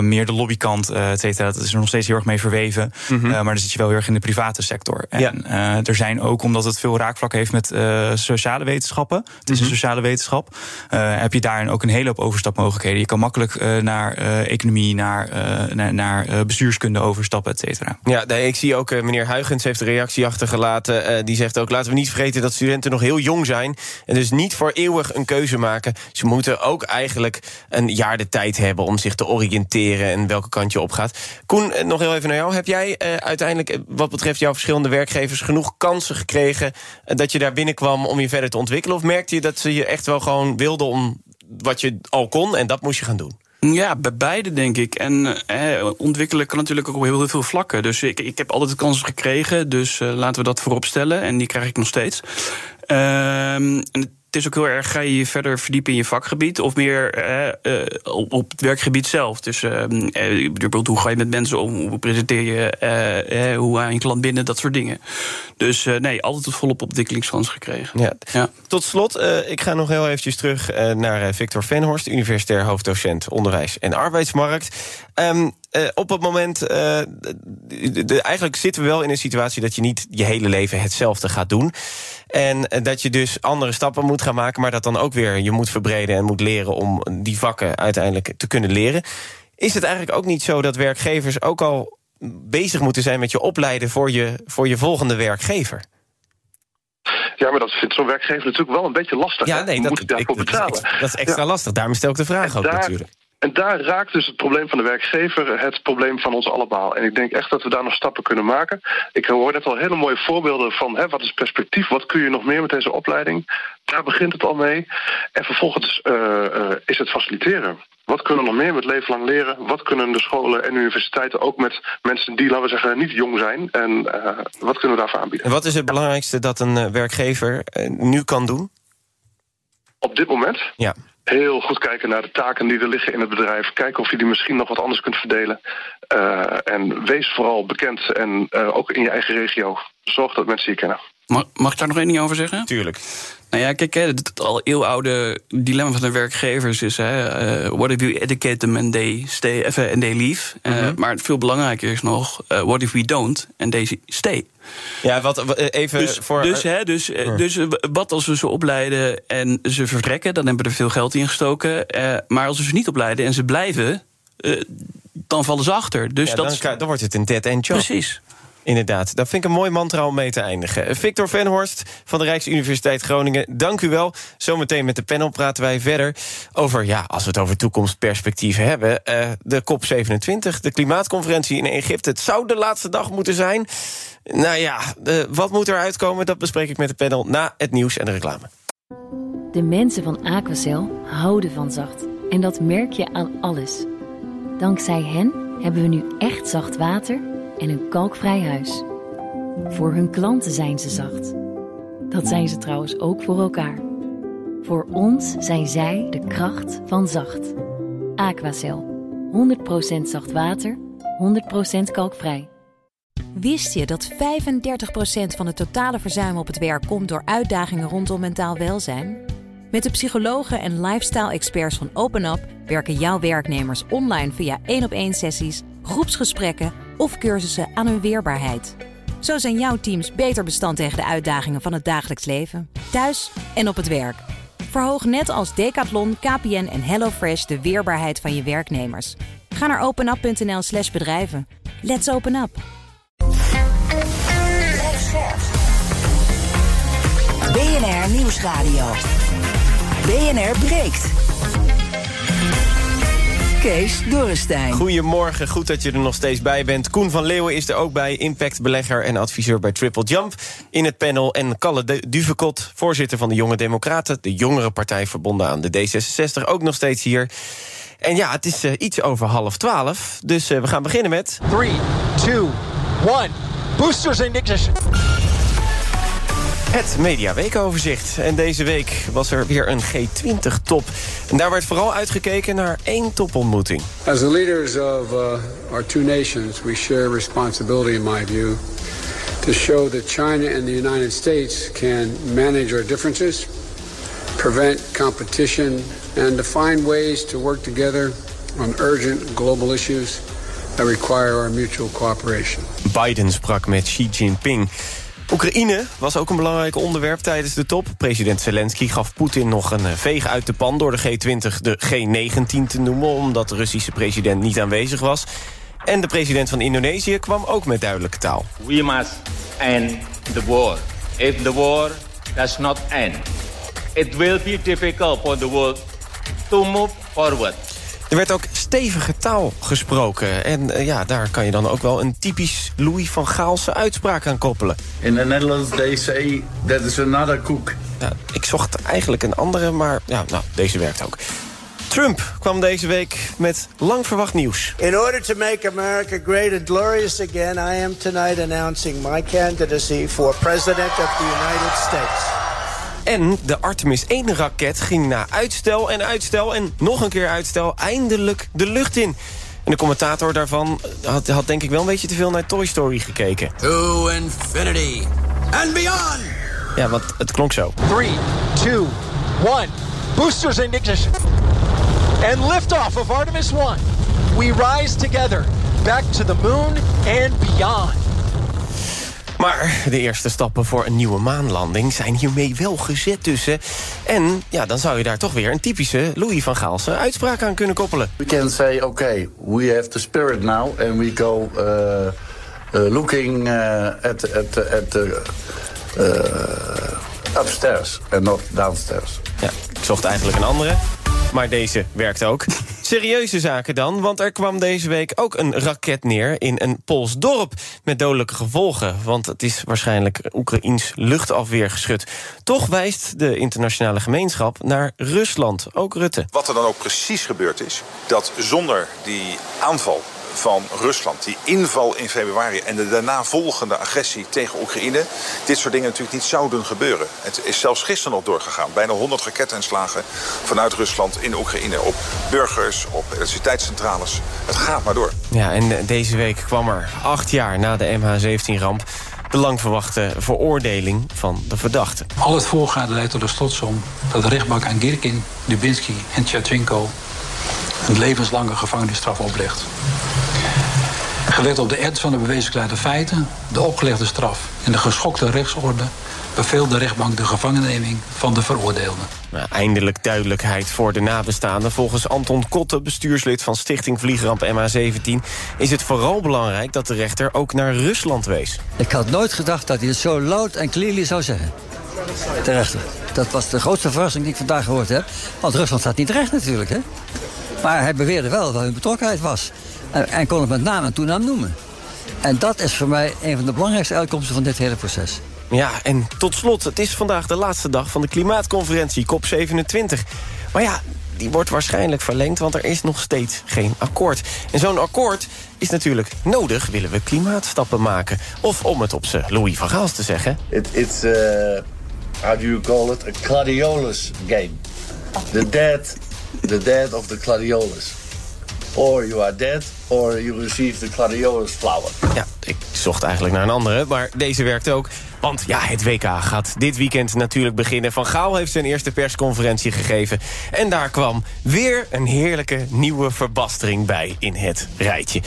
meer de lobbykant, et cetera. Dat is er nog steeds heel erg mee verweven. Mm -hmm. maar dan zit je wel heel erg in de private sector. En ja. er zijn ook, omdat het veel raakvlak heeft met sociale wetenschappen. Het is mm -hmm. een mhm. sociale wetenschap. heb je daarin ook een hele hoop overstapmogelijkheden. Je kan makkelijk naar economie, naar, uh, naar, bestuurskunde overstappen, et cetera. Ja, nee, ik zie ook meneer Huigens heeft een reactie achtergelaten. die zegt ook: laten we niet vergeten dat studenten nog heel jong zijn. En dus niet voor eeuwig een keuze maken. Ze moeten ook eigenlijk een jaar de tijd hebben om zich te oriënteren en welke kant je op gaat. Koen, nog heel even naar jou. Heb jij uiteindelijk, wat betreft jouw verschillende werkgevers, genoeg kansen gekregen dat je daar binnenkwam om je verder te ontwikkelen? Of merkte je dat ze je echt wel gewoon wilden om wat je al kon en dat moest je gaan doen? Ja, bij beide denk ik. En eh, ontwikkelen kan natuurlijk ook op heel, veel vlakken. Dus ik, ik heb altijd kansen gekregen, dus uh, laten we dat voorop stellen. En die krijg ik nog steeds. Um, en het is ook heel erg, ga je je verder verdiepen in je vakgebied... of meer eh, uh, op, het werkgebied zelf. Dus uh, bijvoorbeeld, hoe ga je met mensen om? Hoe presenteer je? hoe haal je een klant binnen? Dat soort dingen. Dus nee, altijd volop ontwikkelingskans gekregen. Ja. ja. Tot slot, ik ga nog heel eventjes terug naar Victor Venhorst... universitair hoofddocent onderwijs en arbeidsmarkt. Um, uh, op het moment. Uh, de, de, eigenlijk zitten we wel in een situatie dat je niet je hele leven hetzelfde gaat doen. En dat je dus andere stappen moet gaan maken, maar dat dan ook weer je moet verbreden en moet leren om die vakken uiteindelijk te kunnen leren. Is het eigenlijk ook niet zo dat werkgevers ook al bezig moeten zijn met je opleiden voor je, voor je volgende werkgever? Ja, maar dat vindt zo'n werkgever natuurlijk wel een beetje lastig. Ja, nee, dat, moet daarvoor ik, betalen. Dat is, dat is extra ja. lastig. Daarom stel ik de vraag en ook daar, natuurlijk. En daar raakt dus het probleem van de werkgever het probleem van ons allemaal. En ik denk echt dat we daar nog stappen kunnen maken. Ik hoor net al hele mooie voorbeelden van hè, wat is perspectief, wat kun je nog meer met deze opleiding. Daar begint het al mee. En vervolgens uh, uh, is het faciliteren. Wat kunnen we nog meer met leven lang leren? Wat kunnen de scholen en universiteiten ook met mensen die, laten we zeggen, niet jong zijn? En uh, wat kunnen we daarvoor aanbieden? En wat is het belangrijkste dat een werkgever nu kan doen? Op dit moment? Ja heel goed kijken naar de taken die er liggen in het bedrijf. Kijken of je die misschien nog wat anders kunt verdelen. Uh, en wees vooral bekend en uh, ook in je eigen regio. Zorg dat mensen je kennen. Mag, mag ik daar nog één ding over zeggen? Tuurlijk. Nou ja, kijk, het al eeuwoude dilemma van de werkgevers is... Hè, uh, what if you educate them and they, stay, uh, and they leave? Uh, mm -hmm. Maar veel belangrijker is nog... what if we don't and they stay? Ja, wat, even dus, voor... Dus, hè, dus, dus wat als we ze opleiden en ze vertrekken... dan hebben we er veel geld in gestoken. maar als we ze niet opleiden en ze blijven... dan vallen ze achter. Dus ja, dat dan, dan wordt het een dead-end job. Precies. Inderdaad, dat vind ik een mooi mantra om mee te eindigen. Victor Venhorst van de Rijksuniversiteit Groningen, dank u wel. Zometeen met de panel praten wij verder over, ja, als we het over toekomstperspectieven hebben... Uh, de COP27, de klimaatconferentie in Egypte. Het zou de laatste dag moeten zijn. Nou ja, uh, wat moet er uitkomen, dat bespreek ik met de panel... na het nieuws en de reclame. De mensen van Aquacel houden van zacht. En dat merk je aan alles. Dankzij hen hebben we nu echt zacht water en een kalkvrij huis. Voor hun klanten zijn ze zacht. Dat zijn ze trouwens ook voor elkaar. Voor ons zijn zij de kracht van zacht. Aquacel. 100% zacht water, 100% kalkvrij. Wist je dat 35% van het totale verzuim op het werk komt door uitdagingen rondom mentaal welzijn? Met de psychologen en lifestyle-experts van OpenUp werken jouw werknemers online via één op één sessies, groepsgesprekken of cursussen aan hun weerbaarheid. Zo zijn jouw teams beter bestand tegen de uitdagingen van het dagelijks leven, thuis en op het werk. Verhoog net als Decathlon, KPN en HelloFresh de weerbaarheid van je werknemers. Ga naar openup.nl/slash bedrijven. Let's open up. BNR Nieuwsradio. BNR breekt. Kees Dorrestein. Goedemorgen, goed dat je er nog steeds bij bent. Koen van Leeuwen is er ook bij, impactbelegger en adviseur bij Triple Jump in het panel. En Kalle Duvekot, voorzitter van de Jonge Democraten, de jongere partij verbonden aan de D66, ook nog steeds hier. En ja, het is uh, iets over half twaalf, dus uh, we gaan beginnen met... 3, 2, 1, boosters in ignition. Het Media Weekoverzicht. En deze week was er weer een G20-top. En daar werd vooral uitgekeken naar één topontmoeting. As the leaders of uh, our two nations, we share responsibility in my view to show that China and the United States can manage our differences, prevent competition and to find ways to work together on urgent global issues that require our mutual cooperation. Biden sprak met Xi Jinping. Oekraïne was ook een belangrijk onderwerp tijdens de top. President Zelensky gaf Poetin nog een veeg uit de pan... door de G20 de G19 te noemen... omdat de Russische president niet aanwezig was. En de president van Indonesië kwam ook met duidelijke taal. We must end the war. If the war does not end, it will be difficult for the world to move forward. Er werd ook stevige taal gesproken. En uh, ja, daar kan je dan ook wel een typisch Louis van Gaalse uitspraak aan koppelen. In the Netherlands they say that is another cook. Ja, ik zocht eigenlijk een andere, maar ja, nou, deze werkt ook. Trump kwam deze week met lang verwacht nieuws. In order to make America great and glorious again, I am tonight announcing my candidacy for president of the United States. En de Artemis 1-raket ging na uitstel en uitstel en nog een keer uitstel... eindelijk de lucht in. En de commentator daarvan had, had denk ik wel een beetje te veel naar Toy Story gekeken. To infinity and beyond! Ja, want het klonk zo. 3, 2, 1. Boosters in ignition. And liftoff of Artemis 1. We rise together. Back to the moon and beyond. Maar de eerste stappen voor een nieuwe maanlanding zijn hiermee wel gezet tussen. En ja, dan zou je daar toch weer een typische Louis van Gaalse uitspraak aan kunnen koppelen. We can say, okay, we have the spirit now and we go uh, uh, looking uh, at, at, at the upstairs and not downstairs. Ja, ik zocht eigenlijk een andere. Maar deze werkt ook. Serieuze zaken dan, want er kwam deze week ook een raket neer... in een Pools dorp met dodelijke gevolgen. Want het is waarschijnlijk Oekraïns luchtafweergeschut. Toch wijst de internationale gemeenschap naar Rusland, ook Rutte. Wat er dan ook precies gebeurd is... dat zonder die aanval van Rusland. Die inval in februari en de daarna volgende agressie tegen Oekraïne. Dit soort dingen natuurlijk niet zouden gebeuren. Het is zelfs gisteren nog doorgegaan. Bijna 100 raketinslagen vanuit Rusland in Oekraïne. Op burgers, op elektriciteitscentrales. Het gaat maar door. Ja, en deze week kwam er acht jaar na de MH17-ramp de lang verwachte veroordeling van de verdachte. Al het voorgaande leidt tot de slotsom dat de rechtbank aan Girkin, Dubinsky en Tjatchenko een levenslange gevangenisstraf oplegt. Gelet op de ernst van de bewezen feiten, de opgelegde straf en de geschokte rechtsorde beveelt de rechtbank de gevangenneming van de veroordeelde. Nou, eindelijk duidelijkheid voor de nabestaanden. Volgens Anton Kotte, bestuurslid van Stichting Vliegramp MH17... is het vooral belangrijk dat de rechter ook naar Rusland wees. Ik had nooit gedacht dat hij het zo loud en clearly zou zeggen. De rechter. Dat was de grootste verrassing die ik vandaag gehoord heb. Want Rusland staat niet recht natuurlijk, hè? Maar hij beweerde wel dat hun betrokkenheid was. En, en kon het met naam en toenaam noemen. En dat is voor mij een van de belangrijkste uitkomsten van dit hele proces. Ja, en tot slot, het is vandaag de laatste dag van de klimaatconferentie COP27. Maar ja, die wordt waarschijnlijk verlengd, want er is nog steeds geen akkoord. En zo'n akkoord is natuurlijk nodig, willen we klimaatstappen maken. Of om het op z'n Louis van Gaals te zeggen... It, it's, uh, how do you call it, a gladiolus game. The dead, the dead of the gladiolus. Or you are dead, or you receive the gladiolus flower. Ja, ik zocht eigenlijk naar een andere, maar deze werkt ook. Want ja, het WK gaat dit weekend natuurlijk beginnen. Van Gaal heeft zijn eerste persconferentie gegeven. En daar kwam weer een heerlijke nieuwe verbastering bij in het rijtje.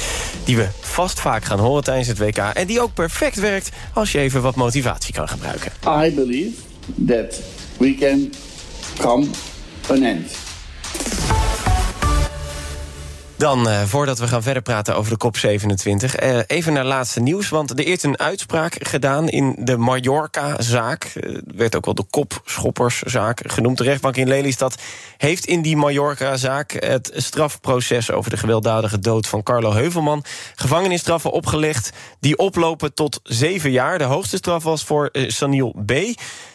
Die we vast vaak gaan horen tijdens het WK. En die ook perfect werkt als je even wat motivatie kan gebruiken. I believe that we can come an end. Dan, uh, voordat we gaan verder praten over de COP27... Uh, even naar laatste nieuws, want er is een uitspraak gedaan... in de Mallorca-zaak. Uh, werd ook wel de kopschopperszaak genoemd. De rechtbank in Lelystad heeft in die Mallorca-zaak... het strafproces over de gewelddadige dood van Carlo Heuvelman... gevangenisstraffen opgelegd die oplopen tot zeven jaar. De hoogste straf was voor Saniel B.,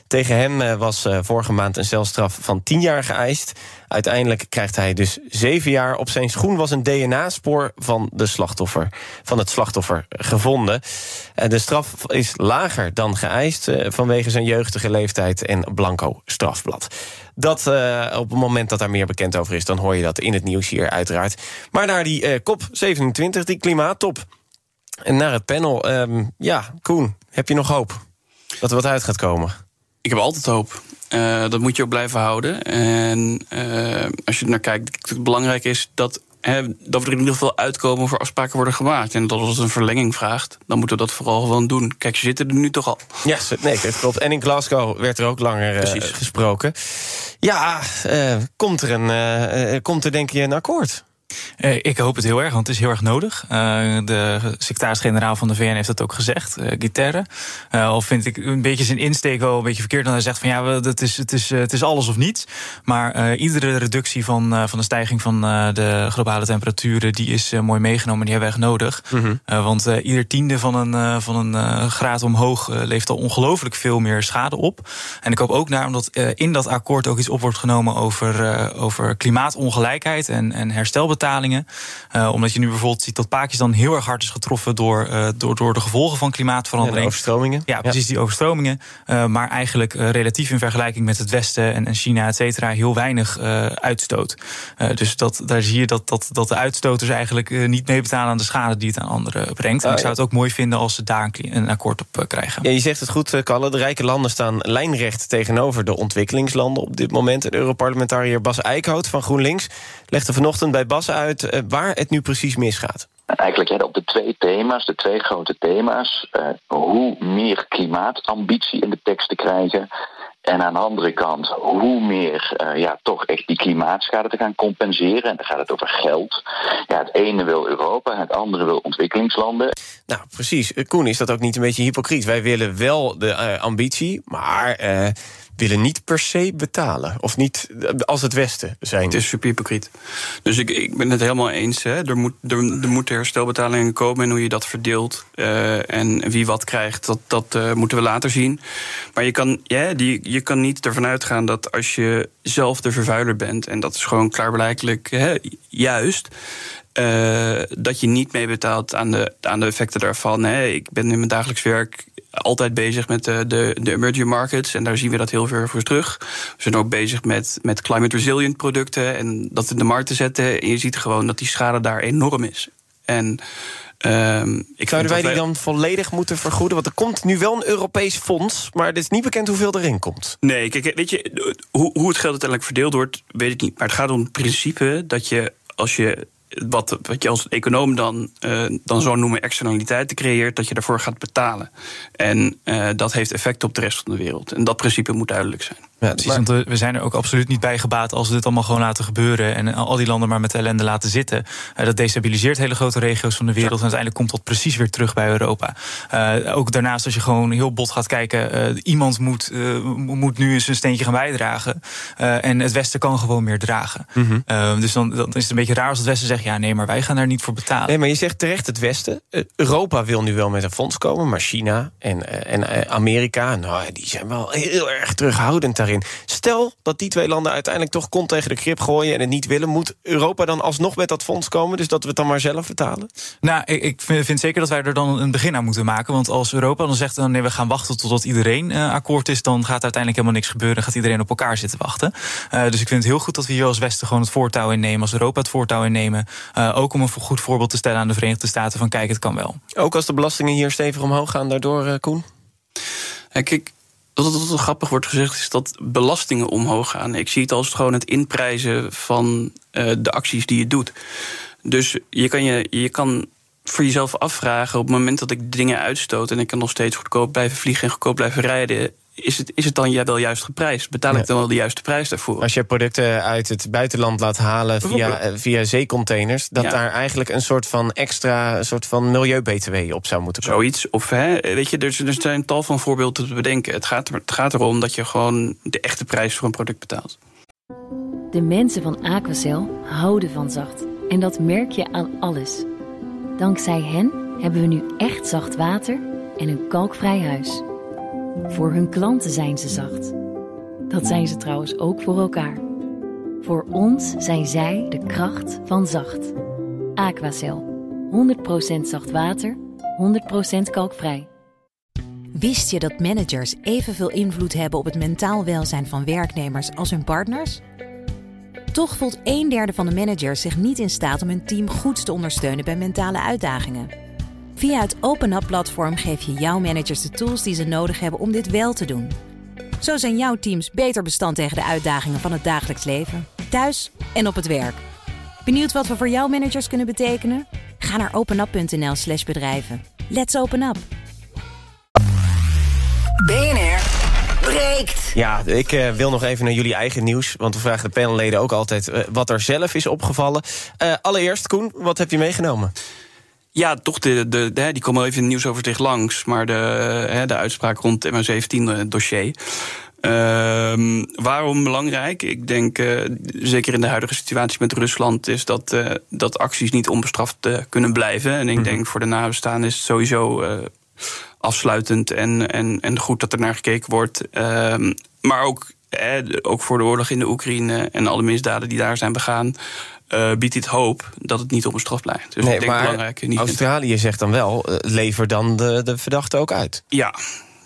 tegen hem was vorige maand een celstraf van 10 jaar geëist. Uiteindelijk krijgt hij dus zeven jaar. Op zijn schoen was een DNA-spoor van, de slachtoffer, van het slachtoffer gevonden. De straf is lager dan geëist vanwege zijn jeugdige leeftijd en blanco strafblad. Dat op het moment dat daar meer bekend over is, dan hoor je dat in het nieuws hier uiteraard. Maar naar die uh, COP27, die klimaattop. En naar het panel. Um, ja, Koen, heb je nog hoop dat er wat uit gaat komen? Ik heb altijd hoop. Uh, dat moet je ook blijven houden. En uh, als je er naar kijkt, het belangrijk is dat, hè, dat we er in ieder geval uitkomen voor afspraken worden gemaakt. En dat als het een verlenging vraagt, dan moeten we dat vooral gewoon doen. Kijk, ze zitten er nu toch al. Ja, nee, dat klopt. En in Glasgow werd er ook langer uh, gesproken. Ja, komt, er een, komt er denk je een akkoord? Uh, ik hoop het heel erg, want het is heel erg nodig. Uh, de secretaris-generaal van de VN heeft dat ook gezegd, uh, Guterre. al vind ik een beetje zijn insteek wel een beetje verkeerd. Dan hij zegt van ja, het is, het is, het is alles of niets. Maar iedere reductie van, van de stijging van de globale temperaturen... die is mooi meegenomen, die hebben we echt nodig. Mm -hmm. want ieder tiende van een, van een graad omhoog levert al ongelooflijk veel meer schade op. En ik hoop ook naar, omdat in dat akkoord ook iets op wordt genomen... over, over klimaatongelijkheid en, en betalingen. Uh, omdat je nu bijvoorbeeld ziet dat Pakistan heel erg hard is getroffen door, uh, door, door de gevolgen van klimaatverandering. Ja, overstromingen. Ja, precies, die overstromingen. Uh, maar eigenlijk relatief in vergelijking met het Westen en, en China, et cetera, heel weinig uitstoot. dus dat, daar zie je dat, dat, dat de uitstoters eigenlijk niet meebetalen aan de schade die het aan anderen brengt. En ik zou het ook mooi vinden als ze daar een, een akkoord op krijgen. Ja, je zegt het goed, Kalle. De rijke landen staan lijnrecht tegenover de ontwikkelingslanden op dit moment. De Europarlementariër Bas Eickhout van GroenLinks legde vanochtend bij Bas uit waar het nu precies misgaat. Eigenlijk op de twee thema's, de twee grote thema's. Uh, hoe meer klimaatambitie in de tekst te krijgen. En aan de andere kant, hoe meer uh, ja, toch echt die klimaatschade te gaan compenseren. En dan gaat het over geld. Ja, het ene wil Europa, het andere wil ontwikkelingslanden. Nou, precies. Koen, is dat ook niet een beetje hypocriet? Wij willen wel de uh, ambitie, maar willen niet per se betalen. Of niet als het Westen zijn. Het is super hypocriet. Dus ik, ik ben het helemaal eens. Hè. Er, moet, er, moeten herstelbetalingen komen en hoe je dat verdeelt. Uh, en wie wat krijgt, dat, dat uh, moeten we later zien. Maar je kan, ja, die, je kan niet ervan uitgaan dat als je zelf de vervuiler bent... en dat is gewoon klaarblijkelijk hè, juist... Uh, dat je niet meebetaalt aan de, aan de effecten daarvan. Hè. Ik ben in mijn dagelijks werk altijd bezig met de, de, de emerging markets. En daar zien we dat heel veel voor terug. We zijn ook bezig met, met climate resilient producten. En dat in de markt te zetten. En je ziet gewoon dat die schade daar enorm is. En Um, ik Zouden wij die dan volledig moeten vergoeden? Want er komt nu wel een Europees fonds, maar het is niet bekend hoeveel erin komt. Nee, kijk, weet je, hoe, hoe het geld uiteindelijk verdeeld wordt, weet ik niet. Maar het gaat om het principe dat je, als je wat, wat je als econoom dan, uh, dan zo noemen externaliteiten creëert, dat je daarvoor gaat betalen. En uh, dat heeft effect op de rest van de wereld. En dat principe moet duidelijk zijn. Ja, precies, want we zijn er ook absoluut niet bij gebaat als we dit allemaal gewoon laten gebeuren en al die landen maar met ellende laten zitten. Uh, dat destabiliseert hele grote regio's van de wereld en uiteindelijk komt dat precies weer terug bij Europa. Uh, ook daarnaast, als je gewoon heel bot gaat kijken, uh, iemand moet, moet nu eens een steentje gaan bijdragen. en het Westen kan gewoon meer dragen. Mm -hmm. dus dan, dan, is het een beetje raar als het Westen zegt: ja, nee, maar wij gaan daar niet voor betalen. Nee, maar je zegt terecht het Westen. Europa wil nu wel met een fonds komen, maar China en, en Amerika, nou, die zijn wel heel erg terughoudend daarin daarin. Stel dat die twee landen uiteindelijk toch kont tegen de krip gooien en het niet willen, moet Europa dan alsnog met dat fonds komen? Dus dat we het dan maar zelf betalen? Nou, ik, ik vind, zeker dat wij er dan een begin aan moeten maken. Want als Europa dan zegt, dan nee, we gaan wachten totdat iedereen uh, akkoord is, dan gaat uiteindelijk helemaal niks gebeuren. Gaat iedereen op elkaar zitten wachten. Uh, dus ik vind het heel goed dat we hier als Westen gewoon het voortouw innemen, als Europa het voortouw innemen. Uh, ook om een goed voorbeeld te stellen aan de Verenigde Staten van kijk, het kan wel. Ook als de belastingen hier stevig omhoog gaan daardoor, Koen? Ja, kijk, dat het, wat grappig wordt gezegd, is dat belastingen omhoog gaan. Ik zie het als gewoon het inprijzen van uh, de acties die je doet. Dus je kan, je, je kan voor jezelf afvragen: op het moment dat ik dingen uitstoot en ik kan nog steeds goedkoop blijven vliegen en goedkoop blijven rijden, is het, is het dan wel juist geprijsd? Betaal ik dan wel de juiste prijs daarvoor? Als je producten uit het buitenland laat halen via, via zeecontainers, dat daar eigenlijk een soort van extra een soort van milieu-BTW op zou moeten komen. Zoiets. Of hè, weet je, er, er zijn tal van voorbeelden te bedenken. Het gaat, het gaat erom dat je gewoon de echte prijs voor een product betaalt. De mensen van Aquacel houden van zacht. En dat merk je aan alles. Dankzij hen hebben we nu echt zacht water en een kalkvrij huis. Voor hun klanten zijn ze zacht. Dat zijn ze trouwens ook voor elkaar. Voor ons zijn zij de kracht van zacht. Aquacel. 100% zacht water, 100% kalkvrij. Wist je dat managers evenveel invloed hebben op het mentaal welzijn van werknemers als hun partners? Toch voelt een derde van de managers zich niet in staat om hun team goed te ondersteunen bij mentale uitdagingen. Via het OpenUp-platform geef je jouw managers de tools die ze nodig hebben om dit wel te doen. Zo zijn jouw teams beter bestand tegen de uitdagingen van het dagelijks leven, thuis en op het werk. Benieuwd wat we voor jouw managers kunnen betekenen? Ga naar openup.nl/slash bedrijven. Let's open up! BNR breekt. Ja, ik uh, wil nog even naar jullie eigen nieuws. Want we vragen de panelleden ook altijd uh, wat er zelf is opgevallen. Uh, allereerst, Koen, wat heb je meegenomen? Ja, toch, de, de, de, die komen even in het nieuwsoverzicht langs. Maar de, de uitspraak rond het MH17-dossier. Uh, waarom belangrijk? Ik denk, uh, zeker in de huidige situatie met Rusland, is dat, uh, dat acties niet onbestraft kunnen blijven. En ik mm -hmm. denk voor de nabestaanden is het sowieso afsluitend en, en, en goed dat er naar gekeken wordt. Ehm, maar ook, ook voor de oorlog in de Oekraïne en alle misdaden die daar zijn begaan. Uh, biedt dit hoop dat het niet onbestraft blijft. Dus nee, ik denk maar belangrijk. Niet Australië zegt dan wel, uh, lever dan de, de verdachte ook uit. Ja,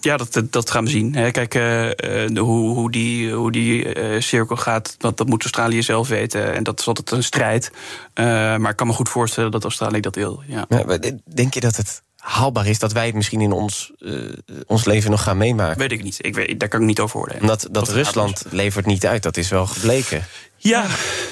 ja, dat, dat gaan we zien. Kijk, uh, de, hoe, hoe die, hoe die uh, cirkel gaat, dat, dat moet Australië zelf weten. En dat is altijd een strijd. Uh, maar ik kan me goed voorstellen dat Australië dat wil. Ja. Ja, denk je dat het haalbaar is dat wij het misschien in ons, uh, ons leven nog gaan meemaken? Weet ik niet. Ik weet, daar kan ik niet over oordelen. Omdat dat Rusland levert niet uit, dat is wel gebleken. Ja,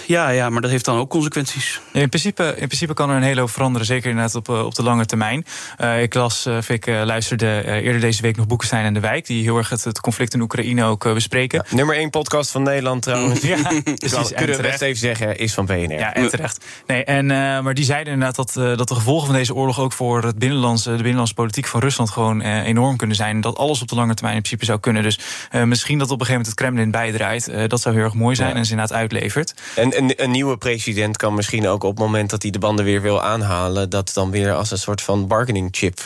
ja, ja, maar dat heeft dan ook consequenties. In principe, in principe kan er een hele hoop veranderen, zeker inderdaad op, op de lange termijn. Uh, ik las, uh, ik uh, luisterde eerder deze week nog Boekenstein en de Wijk, die heel erg het, het conflict in Oekraïne ook bespreken. Ja, nummer één podcast van Nederland trouwens. ja, precies. Kunnen we best even zeggen, is van BNR. Ja, en terecht. Nee, en, maar die zeiden inderdaad dat, dat de gevolgen van deze oorlog ook voor het binnenlandse, de binnenlandse politiek van Rusland gewoon enorm kunnen zijn. En dat alles op de lange termijn in principe zou kunnen. Dus misschien dat op een gegeven moment het Kremlin bijdraait. dat zou heel erg mooi zijn ja. en ze inderdaad En een, een, nieuwe president kan misschien ook op het moment dat hij de banden weer wil aanhalen, dat dan weer als een soort van bargaining chip.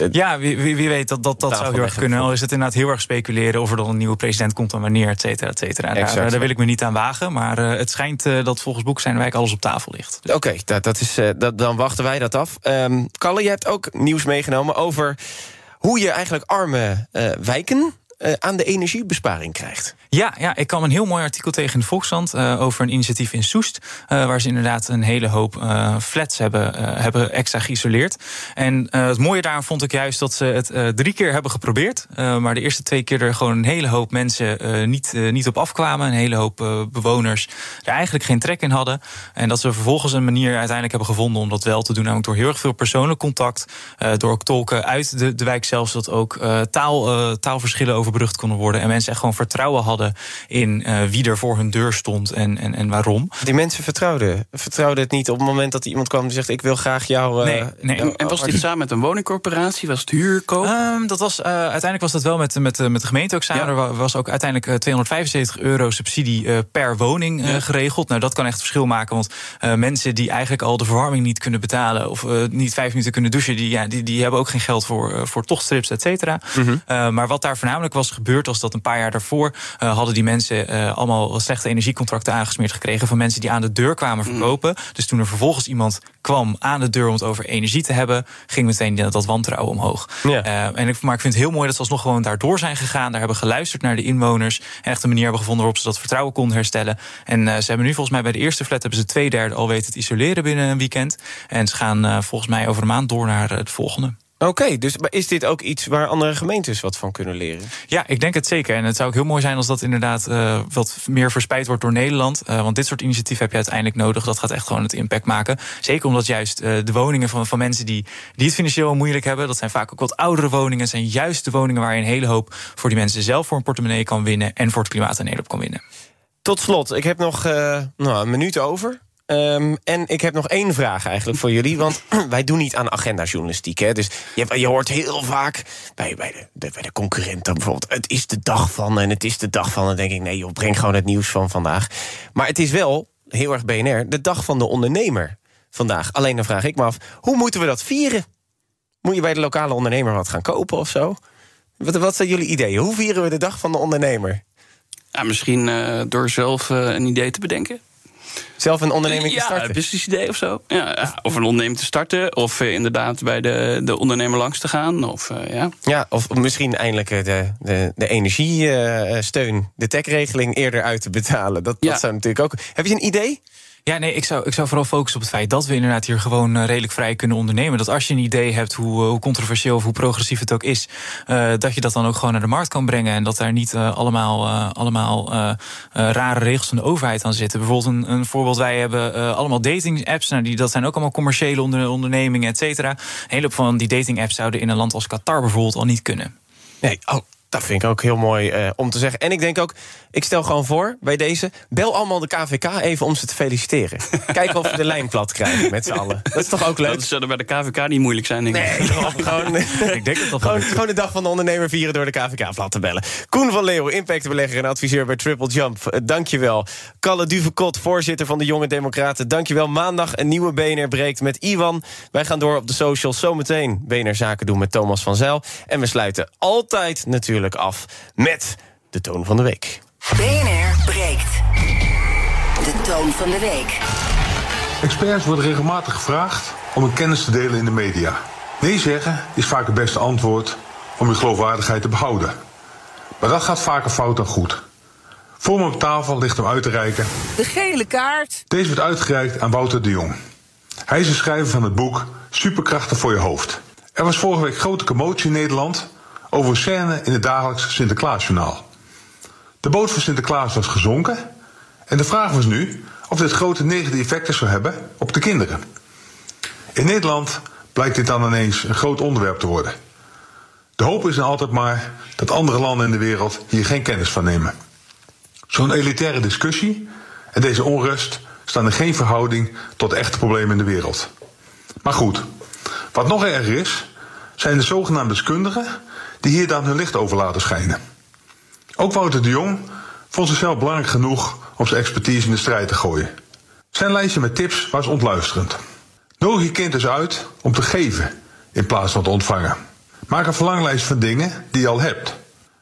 Uh, ja, wie, wie, wie, weet, dat, dat, dat zou heel erg kunnen. Al is het inderdaad heel erg speculeren of er dan een nieuwe president komt en wanneer, et cetera, et cetera. Daar, daar, wil ik me niet aan wagen. Maar uh, het schijnt uh, dat volgens Boek zijn wijk alles op tafel ligt. Oké, okay, dat, dat is, dat, dan wachten wij dat af. Um, Kalle, je hebt ook nieuws meegenomen over hoe je eigenlijk arme wijken uh, aan de energiebesparing krijgt. Ja, ja, ik kwam een heel mooi artikel tegen in de Volkskrant uh, over een initiatief in Soest. Uh, waar ze inderdaad een hele hoop flats hebben, hebben extra geïsoleerd. En het mooie daaraan vond ik juist dat ze het drie keer hebben geprobeerd. maar de eerste twee keer er gewoon een hele hoop mensen niet, niet op afkwamen. Een hele hoop bewoners er eigenlijk geen trek in hadden. En dat ze vervolgens een manier uiteindelijk hebben gevonden om dat wel te doen. Namelijk door heel erg veel persoonlijk contact. door ook tolken uit de, de wijk zelfs. Dat ook taal, taalverschillen overbrugd konden worden. En mensen echt gewoon vertrouwen hadden in uh, wie er voor hun deur stond en, en, en waarom. Die mensen vertrouwden. Vertrouwden het niet op het moment dat iemand kwam en zegt: Ik wil graag jou. Uh, nee, nee. En, en was dit samen met een woningcorporatie? Was het huurkoop? Um, dat was, uh, uiteindelijk was dat wel met, met, met de gemeente ook samen. Ja. Er was ook uiteindelijk 275 euro subsidie per woning ja. geregeld. Nou, dat kan echt verschil maken. Want mensen die eigenlijk al de verwarming niet kunnen betalen. of niet vijf minuten kunnen douchen. die, ja, die, die hebben ook geen geld voor, voor tochtstrips, et cetera. Mm -hmm. maar wat daar voornamelijk was was gebeurd was dat een paar jaar daarvoor uh, hadden die mensen uh, allemaal slechte energiecontracten aangesmeerd gekregen van mensen die aan de deur kwamen verkopen. Dus toen er vervolgens iemand kwam aan de deur om het over energie te hebben, ging meteen dat wantrouwen omhoog. Uh, en ik, maar ik vind het heel mooi dat ze alsnog gewoon daardoor zijn gegaan. Daar hebben geluisterd naar de inwoners. En echt een manier hebben gevonden waarop ze dat vertrouwen konden herstellen. En ze hebben nu volgens mij bij de eerste flat hebben ze twee derde al weten te isoleren binnen een weekend. En ze gaan volgens mij over een maand door naar het volgende. Oké, dus maar is dit ook iets waar andere gemeentes wat van kunnen leren? Ja, ik denk het zeker. En het zou ook heel mooi zijn als dat inderdaad uh, wat meer verspreid wordt door Nederland. Uh, want dit soort initiatieven heb je uiteindelijk nodig. Dat gaat echt gewoon het impact maken. Zeker omdat juist uh, de woningen van, van mensen die, die het financieel moeilijk hebben, dat zijn vaak ook wat oudere woningen, zijn juist de woningen waar je een hele hoop voor die mensen zelf voor een portemonnee kan winnen en voor het klimaat in Nederland kan winnen. Tot slot, ik heb nog nou, een minuut over. Um, en ik heb nog één vraag eigenlijk voor jullie. Want wij doen niet aan agendajournalistiek. Hè? Dus je, je hoort heel vaak bij, bij, de, de, bij de concurrenten bijvoorbeeld... het is de dag van en het is de dag van. En dan denk ik, nee joh, breng gewoon het nieuws van vandaag. Maar het is wel, heel erg BNR, de dag van de ondernemer vandaag. Alleen dan vraag ik me af, hoe moeten we dat vieren? Moet je bij de lokale ondernemer wat gaan kopen of zo? Wat, wat zijn jullie ideeën? Hoe vieren we de dag van de ondernemer? Misschien uh, door zelf uh, een idee te bedenken. Zelf een onderneming ja, te starten? Ja, een businessidee of zo. Ja, of een onderneming te starten. Of uh, inderdaad bij de, de ondernemer langs te gaan. Of, uh, ja. ja, of misschien eindelijk de, de, de energiesteun, de techregeling eerder uit te betalen. Dat, ja. dat zou natuurlijk ook... Heb je een idee? Ja, nee, ik zou, ik zou vooral focussen op het feit dat we inderdaad hier gewoon uh, redelijk vrij kunnen ondernemen. Dat als je een idee hebt, hoe, uh, hoe controversieel of hoe progressief het ook is, uh, dat je dat dan ook gewoon naar de markt kan brengen. En dat daar niet allemaal, allemaal rare regels van de overheid aan zitten. Bijvoorbeeld een, een voorbeeld, wij hebben allemaal dating apps. Nou, die, dat zijn ook allemaal commerciële onder, ondernemingen, et cetera. Een hele van die dating apps zouden in een land als Qatar bijvoorbeeld al niet kunnen. Nee, oh, dat vind ik ook heel mooi uh, om te zeggen. En ik denk ook, ik stel gewoon voor bij deze... bel allemaal de KVK even om ze te feliciteren. Kijken of we de lijn plat krijgen met z'n allen. Dat is toch ook leuk? Dat zou bij de KVK niet moeilijk zijn, denk ik. Nee, gewoon, ik denk dat dat gewoon, gewoon de dag van de ondernemer vieren... door de KVK plat te bellen. Koen van Leeuwen, impactbelegger en adviseur bij Triple Jump. Uh, dankjewel. Kalle Duvekot, voorzitter van de Jonge Democraten. Dankjewel. Maandag een nieuwe BNR breekt met Iwan. Wij gaan door op de socials. Zometeen BNR Zaken doen met Thomas van Zijl. En we sluiten altijd natuurlijk af met de toon van de week. BNR breekt. De toon van de week. Experts worden regelmatig gevraagd om hun kennis te delen in de media. Nee zeggen is vaak het beste antwoord om je geloofwaardigheid te behouden. Maar dat gaat vaker fout dan goed. Voor me op tafel ligt hem uit te reiken. De gele kaart. Deze wordt uitgereikt aan Wouter de Jong. Hij is de schrijver van het boek Superkrachten voor je hoofd. Er was vorige week grote commotie in Nederland over scène in het dagelijks Sinterklaasjournaal. De boot van Sinterklaas was gezonken en de vraag was nu of dit grote negatieve effecten zou hebben op de kinderen. In Nederland blijkt dit dan ineens een groot onderwerp te worden. De hoop is dan altijd maar dat andere landen in de wereld hier geen kennis van nemen. Zo'n elitaire discussie en deze onrust staan in geen verhouding tot echte problemen in de wereld. Maar goed, wat nog erger is, zijn de zogenaamde deskundigen die hier dan hun licht over laten schijnen. Ook Wouter de Jong vond zichzelf belangrijk genoeg om zijn expertise in de strijd te gooien. Zijn lijstje met tips was ontluisterend. Nodig je kind dus uit om te geven in plaats van te ontvangen. Maak een verlanglijst van dingen die je al hebt.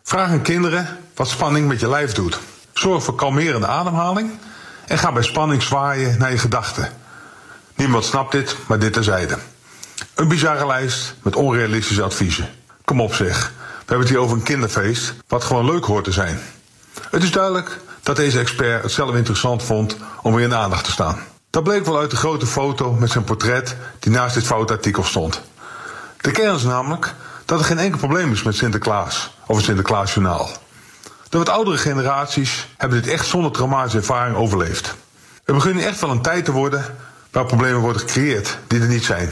Vraag aan kinderen wat spanning met je lijf doet. Zorg voor kalmerende ademhaling en ga bij spanning zwaaien naar je gedachten. Niemand snapt dit, maar dit terzijde. Een bizarre lijst met onrealistische adviezen. Kom op zeg, we hebben het hier over een kinderfeest, wat gewoon leuk hoort te zijn. Het is duidelijk dat deze expert het zelf interessant vond om weer in aandacht te staan. Dat bleek wel uit de grote foto met zijn portret die naast dit foutartikel stond. De kern is namelijk dat er geen enkel probleem is met Sinterklaas of het Sinterklaasjournaal. De wat oudere generaties hebben dit echt zonder traumatische ervaring overleefd. Er begint nu echt wel een tijd te worden waar problemen worden gecreëerd die er niet zijn.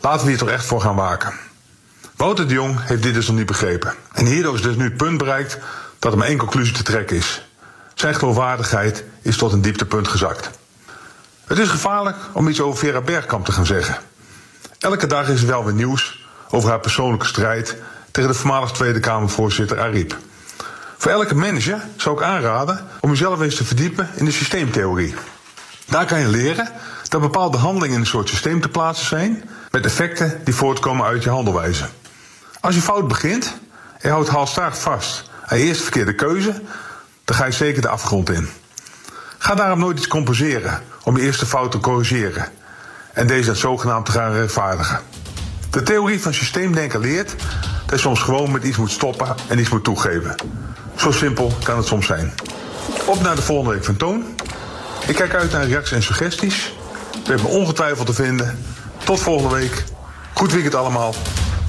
Laten we hier toch echt voor gaan waken. Wouter de Jong heeft dit dus nog niet begrepen. En hierdoor is dus nu het punt bereikt dat er maar één conclusie te trekken is. Zijn geloofwaardigheid is tot een dieptepunt gezakt. Het is gevaarlijk om iets over Vera Bergkamp te gaan zeggen. Elke dag is er wel weer nieuws over haar persoonlijke strijd tegen de voormalig Tweede Kamervoorzitter Ariep. Voor elke manager zou ik aanraden om jezelf eens te verdiepen in de systeemtheorie. Daar kan je leren dat bepaalde handelingen in een soort systeem te plaatsen zijn met effecten die voortkomen uit je handelwijze. Als je fout begint en houdt halstarrig vast aan je eerste verkeerde keuze, dan ga je zeker de afgrond in. Ga daarom nooit iets compenseren om je eerste fout te corrigeren en deze dan zogenaamd te gaan rechtvaardigen. De theorie van systeemdenken leert dat je soms gewoon met iets moet stoppen en iets moet toegeven. Zo simpel kan het soms zijn. Op naar de volgende week van Toon. Ik kijk uit naar reacties en suggesties. We hebben ongetwijfeld te vinden. Tot volgende week. Goed weekend allemaal.